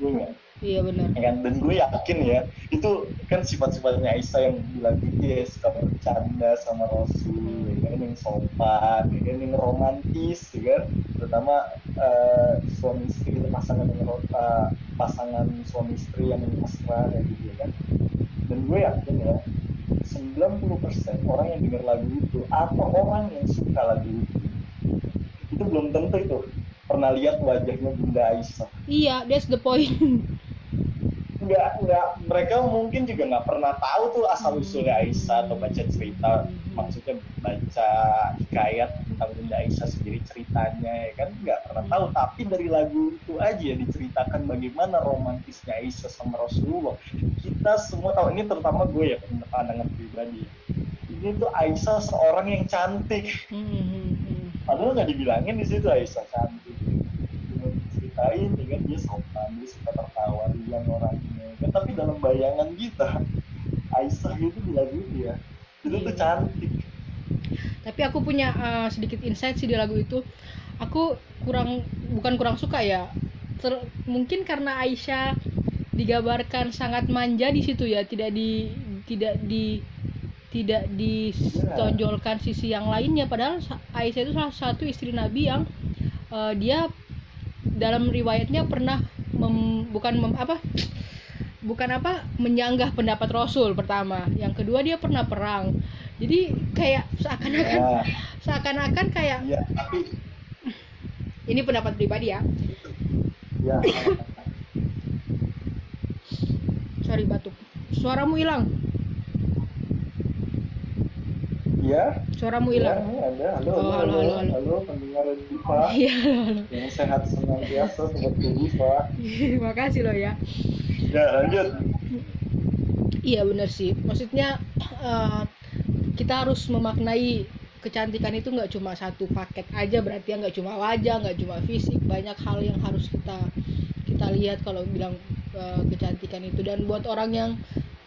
Iya nggak? Iya benar. Ya kan dan gue yakin ya itu kan sifat-sifatnya Aisyah yang bilang gitu ya suka bercanda sama Rasul ya kan yang sopan ya kan yang romantis ya kan terutama eh, suami istri itu pasangan yang ro- eh, pasangan suami istri yang mesra kayak gitu ya kan dan gue yakin ya 90% orang yang dengar lagu itu atau orang yang suka lagu itu. Itu belum tentu itu. Pernah lihat wajahnya Bunda Aisyah. Iya, that's the point. Nggak nggak. Mereka mungkin juga nggak pernah tahu tuh asal usulnya Aisyah atau baca cerita. Maksudnya baca hikayat tentang Bunda Aisyah sendiri ceritanya ya kan? Nggak pernah tahu. Tapi dari lagu itu aja diceritakan bagaimana romantisnya Aisyah sama Rasulullah. Kita semua tahu. Ini terutama gue ya pandangan pribadi. Ini tuh Aisyah seorang yang cantik. Hmm, hmm, hmm. padahal nggak dibilangin di situ Aisyah cantik diceritain ya kan dia sopan dia suka tertawa riang orangnya kan tapi dalam bayangan kita Aisyah itu di lagu itu ya itu tuh Iya. cantik Tapi aku punya uh, sedikit insight sih di lagu itu. Aku kurang bukan kurang suka ya. Ter- mungkin karena Aisyah digambarkan sangat manja di situ ya, tidak di tidak di tidak ditonjolkan sisi yang lainnya padahal Aisyah itu salah satu istri Nabi yang uh, dia dalam riwayatnya pernah mem- bukan mem- apa bukan apa menyanggah pendapat Rasul pertama. Yang kedua dia pernah perang. Jadi kayak seakan-akan nah, seakan-akan kayak tapi ini pendapat pribadi ya. Ya. Sorry batuk. Suaramu hilang Iya. Suaramu hilang. Ya, ada. Halo, oh, halo, halo, halo, halo. halo, pendengar Diva. [laughs] Iya, halo. Yang sehat senantiasa sobat Diva. [laughs] Terima kasih loh ya. Ya, lanjut. Iya benar sih. Maksudnya uh, kita harus memaknai kecantikan itu nggak cuma satu paket aja berarti ya nggak cuma wajah nggak cuma fisik banyak hal yang harus kita kita lihat kalau bilang uh, kecantikan itu dan buat orang yang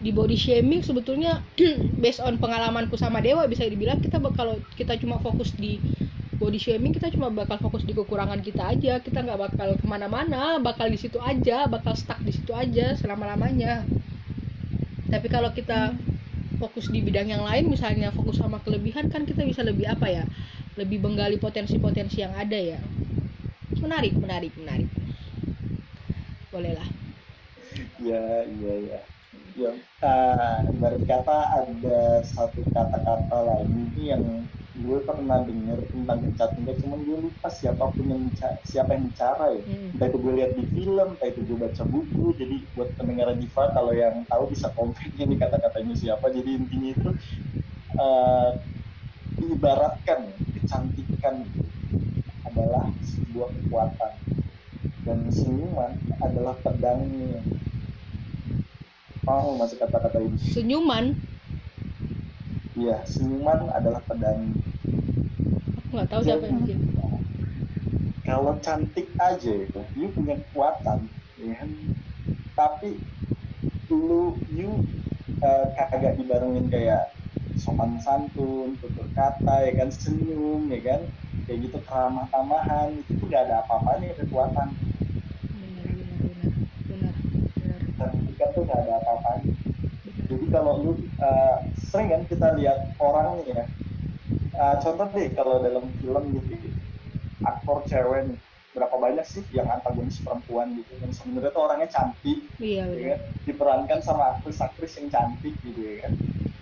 di body shaming sebetulnya [clears throat] based on pengalamanku sama Dewa bisa dibilang kita kalau kita cuma fokus di body shaming kita cuma bakal fokus di kekurangan kita aja. Kita nggak bakal ke mana-mana bakal di situ aja bakal stuck di situ aja selama lamanya tapi kalau kita fokus di bidang yang lain misalnya fokus sama kelebihan kan kita bisa lebih apa ya? Lebih menggali potensi-potensi yang ada ya. Menarik menarik menarik. Bolehlah. Ya iya ya ya. Uh, kata ada satu kata-kata lagi yang gue pernah dengar tentang kecantikan cuman gue lupa siapa pun yang siapa yang bicara ya. Hmm. entah itu gue lihat di film entah itu gue baca buku jadi buat pendengar Diva kalau yang tahu bisa komen [laughs] ini kata-katanya siapa. Jadi intinya itu uh, diibaratkan kecantikan adalah sebuah kekuatan. Dan senyuman adalah pedangnya mau masih kata-kata ini senyuman Iya, senyuman adalah pedang. Aku nggak tahu siapa yang bikin. Kalau cantik aja itu, you punya kekuatan, ya kan? Tapi lu you uh, kagak dibarengin kayak sopan santun, tutur kata, ya kan senyum, ya kan? Kayak gitu keramah tamahan itu tuh gak ada apa-apanya kekuatan. Benar, benar, benar, benar, benar. Cantik tuh gak ada apa-apanya jadi kalau lu uh, sering kan kita lihat orang nih ya. Uh, contoh deh kalau dalam film gitu aktor cewek nih berapa banyak sih yang antagonis perempuan gitu yang sebenarnya tuh orangnya cantik iya, ya kan? diperankan sama aktris-aktris yang cantik gitu ya kan.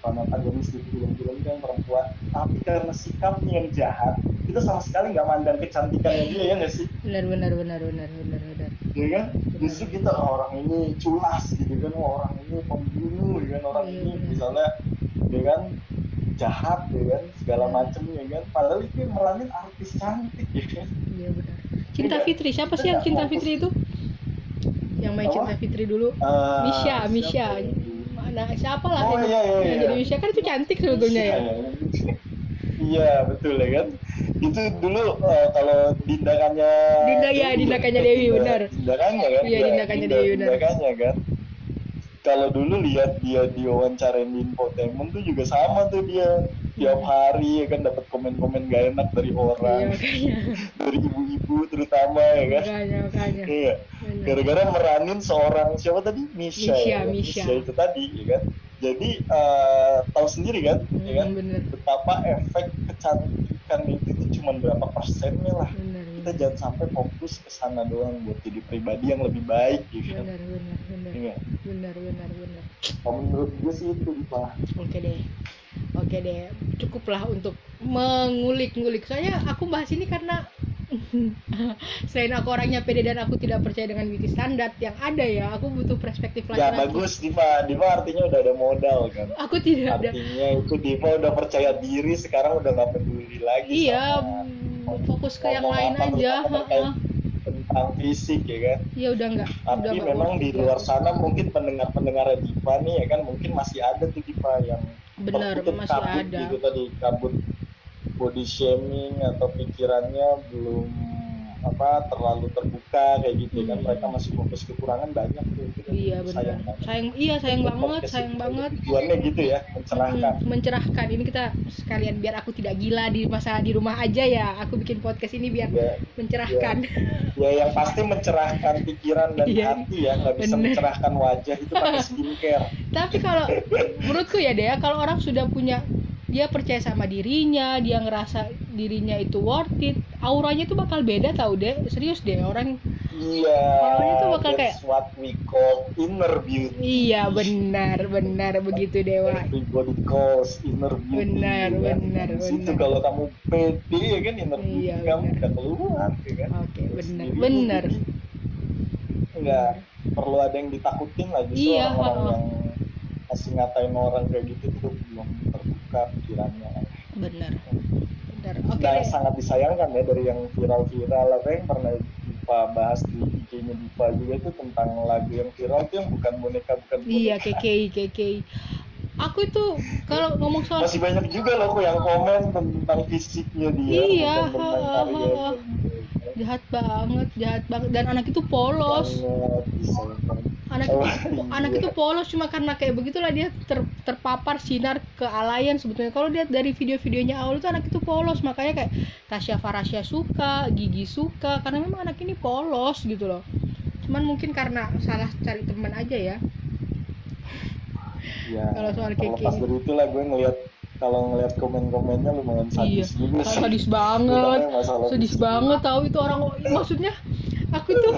Peran antagonis di film-film yang perempuan. Tapi karena sikapnya yang jahat kita sama sekali nggak mandang kecantikannya dia ya nggak sih? Benar benar benar benar benar benar ya kan. Justru kita oh, orang ini culas gitu kan oh, orang ini pembunuh ya kan orang iya, ini bener. misalnya ya kan jahat ya kan segala iya. macam ya kan. Padahal itu meranin artis cantik ya kan. Iya benar. Cinta ya, Fitri siapa sih yang Cinta Fitri itu? Yang main oh? Cinta Fitri dulu? Uh, Misha Misha. mana siapa lah oh, yang, iya, iya, yang iya. jadi Misha. Kan itu cantik sebetulnya ya. iya betul ya kan itu dulu uh, kalau dindakannya Dinda ya dindakannya Dewi benar. Dindakannya kan? Iya dindakannya Dewi benar. Dindakannya kan? Kalau dulu lihat dia diwawancarain di infotainment tuh juga sama tuh dia. Tiap hmm. hari ya kan dapat komen-komen gak enak dari orang. Iya, [laughs] dari ibu-ibu terutama ya kan? Makanya, makanya. iya. Gara-gara meranin seorang siapa tadi? Misha Misha, ya, Misha. Misha itu tadi ya kan? Jadi uh, tahu sendiri kan? Hmm, ya kan? bener. betapa efek kecantikan itu tuh cuma berapa persennya lah. Bener, kita bener. jangan sampai fokus ke sana doang buat jadi pribadi yang lebih baik gitu. Benar benar benar. Ya. benar benar benar. Kalau menurut gue sih itu pak. Oke deh. Oke deh. Cukuplah untuk mengulik-ngulik. Soalnya aku bahas ini karena [laughs] selain aku orangnya pede dan aku tidak percaya dengan beauty standar yang ada ya aku butuh perspektif lagi. ya bagus Diva. Diva artinya udah ada modal kan? Aku tidak artinya ada. Artinya itu Diva udah percaya diri sekarang udah nggak peduli lagi iya sama, fokus ke yang lain aja tentang fisik ya kan? Iya udah enggak tapi udah memang di luar sana mungkin pendengar-pendengar Diva nih ya kan mungkin masih ada tuh Diva yang benar masih ada. gitu tadi kabut body shaming atau pikirannya belum apa terlalu terbuka kayak gitu kan. hmm. kan mereka masih fokus kekurangan banyak tuh gitu. iya benar. Sayang, sayang iya sayang Untuk banget sayang banget. tujuannya gitu ya mencerahkan. Hmm, mencerahkan. Ini kita sekalian biar aku tidak gila di masa di rumah aja ya. Aku bikin podcast ini biar ya, mencerahkan. Ya, ya yang pasti mencerahkan pikiran dan iya, hati ya. Nggak bisa bener. mencerahkan wajah. Itu pakai skincare. [laughs] Tapi kalau menurutku ya deh kalau orang sudah punya dia percaya sama dirinya dia ngerasa dirinya itu worth it. Auranya tuh bakal beda tau deh serius deh orang. Iya auranya tuh bakal kayak what we call inner beauty. Iya benar benar begitu dewa everybody calls inner beauty benar ya. benar itu kalau kamu pede ya kan inner beauty iya, kamu udah keluar ya kan? Oke okay, benar benar. Enggak perlu ada yang ditakutin justru iya, orang, -orang yang masih ngatain orang kayak gitu tuh belum terbuka pikirannya. Benar. Benar. Oke okay, nah, sangat disayangkan ya dari yang viral-viral. Apa yang pernah Diva bahas di IG-nya Diva juga itu tentang lagu yang viral itu yang bukan boneka bukan boneka. iya KKI KKI aku itu kalau ngomong soal masih banyak juga loh yang komen tentang fisiknya dia iya tentang ha. Jahat banget jahat banget. Dan anak itu polos. Anak itu, anak itu polos cuma karena kayak begitulah dia ter, terpapar sinar kealayan sebetulnya. Kalau lihat dari video-videonya awal itu anak itu polos. Makanya kayak Tasya Farasya suka Gigi suka karena memang anak ini polos gitu loh. Cuman mungkin karena salah cari teman aja ya. Ya kalau soal kayak pas dari itulah gue ngeliat kalau ngeliat komen-komennya lumayan sadis iya. juga sih. sadis banget. sadis banget tahu itu orang maksudnya aku tuh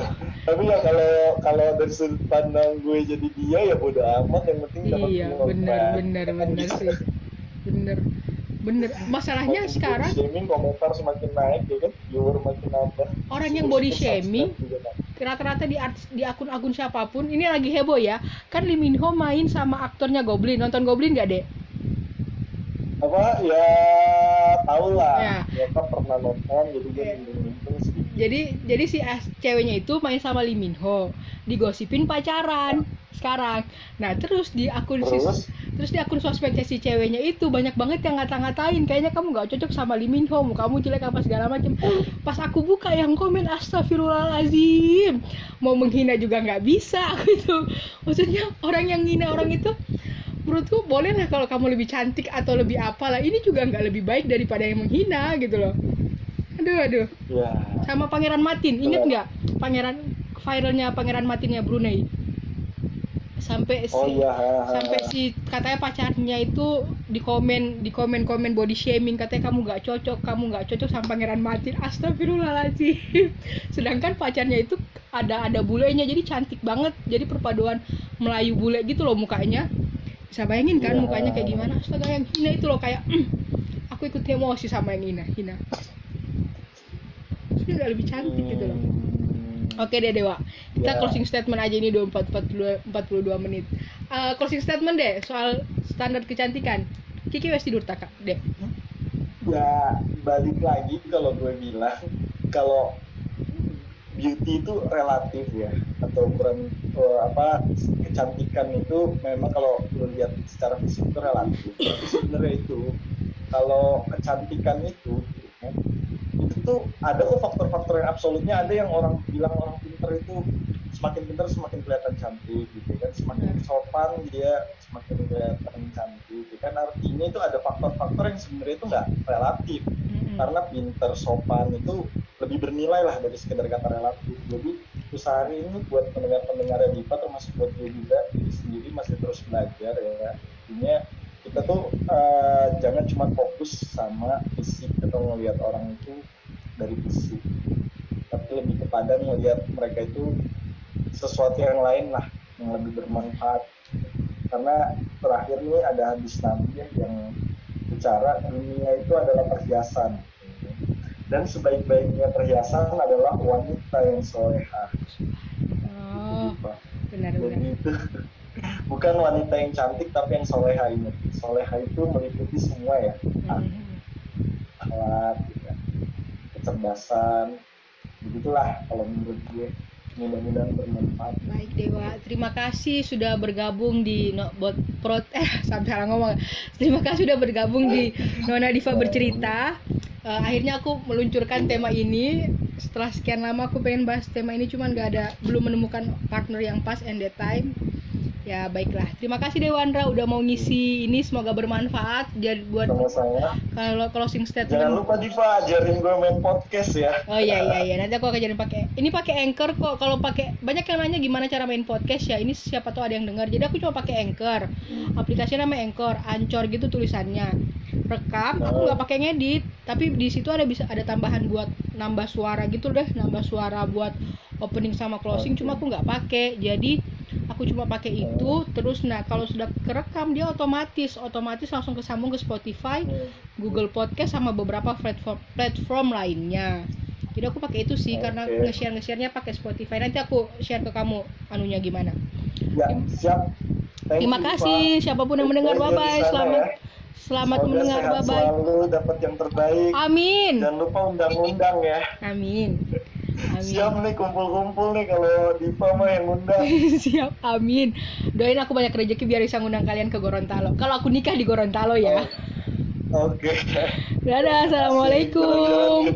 tapi ya kalau kalau dari sudut pandang gue jadi dia ya bodo amat. Yang penting dapat iya benar benar benar sih. Benar bener. Masalahnya body sekarang shaming komentar semakin naik ya kan? Viewer makin nambah. Orang yang body shaming rata-rata di di akun-akun siapa pun ini lagi heboh ya. Kan Lee Min Ho main sama aktornya Goblin. Nonton Goblin gak deh apa? Ya tau lah ya, ya kan pernah nonton jadi gue jadi jadi si ceweknya itu main sama Lee Min Ho. Digosipin pacaran sekarang. Nah terus di akun terus? Si, terus di akun sosmednya si ceweknya itu banyak banget yang ngata-ngatain. Kayaknya kamu nggak cocok sama Lee Min Ho. Kamu jelek apa segala macam. Pas aku buka yang komen astagfirullahalazim mau menghina juga nggak bisa [laughs] gitu maksudnya orang yang hina orang itu menurutku boleh lah kalau kamu lebih cantik atau lebih apalah. Ini juga nggak lebih baik daripada yang menghina gitu loh. Aduh aduh. Ya. sama pangeran Matin inget nggak pangeran viralnya pangeran Matinnya Brunei? Sampai oh, si iya. sampai si katanya pacarnya itu di komen di komen komen body shaming. Katanya kamu nggak cocok kamu nggak cocok sama pangeran Martin. Astagfirullahaladzim. [laughs] Sedangkan pacarnya itu ada ada bulenya jadi cantik banget. Jadi perpaduan Melayu bule gitu loh mukanya bisa bayangin kan yeah. mukanya kayak gimana astaga yang hina itu loh kayak mm, aku ikut emosi sama yang hina hina sudah lebih cantik gitu loh Oke deh Dewa, kita yeah. closing statement aja ini 24 42 42 menit. Uh, closing statement deh soal standar kecantikan. Kiki wes tidur tak deh. Ya balik lagi kalau gue bilang kalau beauty itu relatif ya atau ukuran uh, apa kecantikan itu memang kalau lo lihat secara fisik itu relatif. Tapi sebenarnya itu kalau kecantikan itu itu ada kok faktor-faktor yang absolutnya ada yang orang bilang orang pinter itu semakin pinter semakin kelihatan cantik gitu kan. Semakin sopan dia semakin kelihatan cantik gitu kan. Artinya itu ada faktor-faktor yang sebenarnya itu nggak relatif. Mm-hmm. karena pinter sopan itu lebih bernilai lah dari sekedar kata relatif. Jadi usaha ini buat pendengar-pendengar Diva termasuk buat gue juga diri sendiri masih terus belajar ya. Artinya kita tuh uh, jangan cuma fokus sama fisik atau ngelihat orang itu dari fisik. Tapi lebih kepada melihat mereka itu sesuatu yang lain lah yang lebih bermanfaat. Karena terakhir ini ada hadis nabi ya, yang bicara dunia itu adalah perhiasan dan sebaik-baiknya perhiasan adalah wanita yang soleha. Oh, benar, benar. itu [laughs] bukan wanita yang cantik tapi yang soleha ini. Soleha itu meliputi semua ya. Mm akhlak kecerdasan. Begitulah kalau menurut gue. Mudah-mudahan bermanfaat. Baik Dewa. Terima kasih sudah bergabung di no, bot prot [laughs] eh sampai salah ngomong. Terima kasih sudah bergabung di [laughs] Nona Diva bercerita uh, akhirnya aku meluncurkan tema ini setelah sekian lama aku pengen bahas tema ini cuman gak ada belum menemukan partner yang pas and that time Ya baiklah, terima kasih Dewandra udah mau ngisi ini semoga bermanfaat jadi buat kalau closing statement. Jangan lupa Diva ajarin gue main podcast ya. Oh iya iya iya, nanti aku akan ajarin pakai. Ini pakai Anchor kok. Kalau pakai banyak yang nanya gimana cara main podcast ya. Ini siapa tahu ada yang dengar. Jadi aku cuma pakai Anchor. Aplikasinya namanya Anchor, Ancor gitu tulisannya. Rekam, aku nggak pakai ngedit, tapi di situ ada bisa ada tambahan buat nambah suara gitu deh, nambah suara buat opening sama closing. Cuma aku nggak pakai. Jadi aku cuma pakai itu. Terus nah kalau sudah kerekam dia otomatis otomatis langsung kesambung ke Spotify Google Podcast sama beberapa platform platform lainnya. Jadi aku pakai itu sih okay. karena nge-share nge-sharenya pakai Spotify. Nanti aku share ke kamu anunya gimana. Ya siap. Thank terima kasih. Siapa pun yang mendengar bye bye selamat ya. Selamat Semoga mendengar sehat bye bye. selalu dapat yang terbaik. Amin. Jangan lupa undang-undang ya. Amin. Amin. Siap nih kumpul-kumpul nih kalau Diva mah yang undang. [laughs] Siap, amin. Doain aku banyak rezeki biar bisa ngundang kalian ke Gorontalo. Kalau aku nikah di Gorontalo ya. Oke. Dadah, assalamualaikum.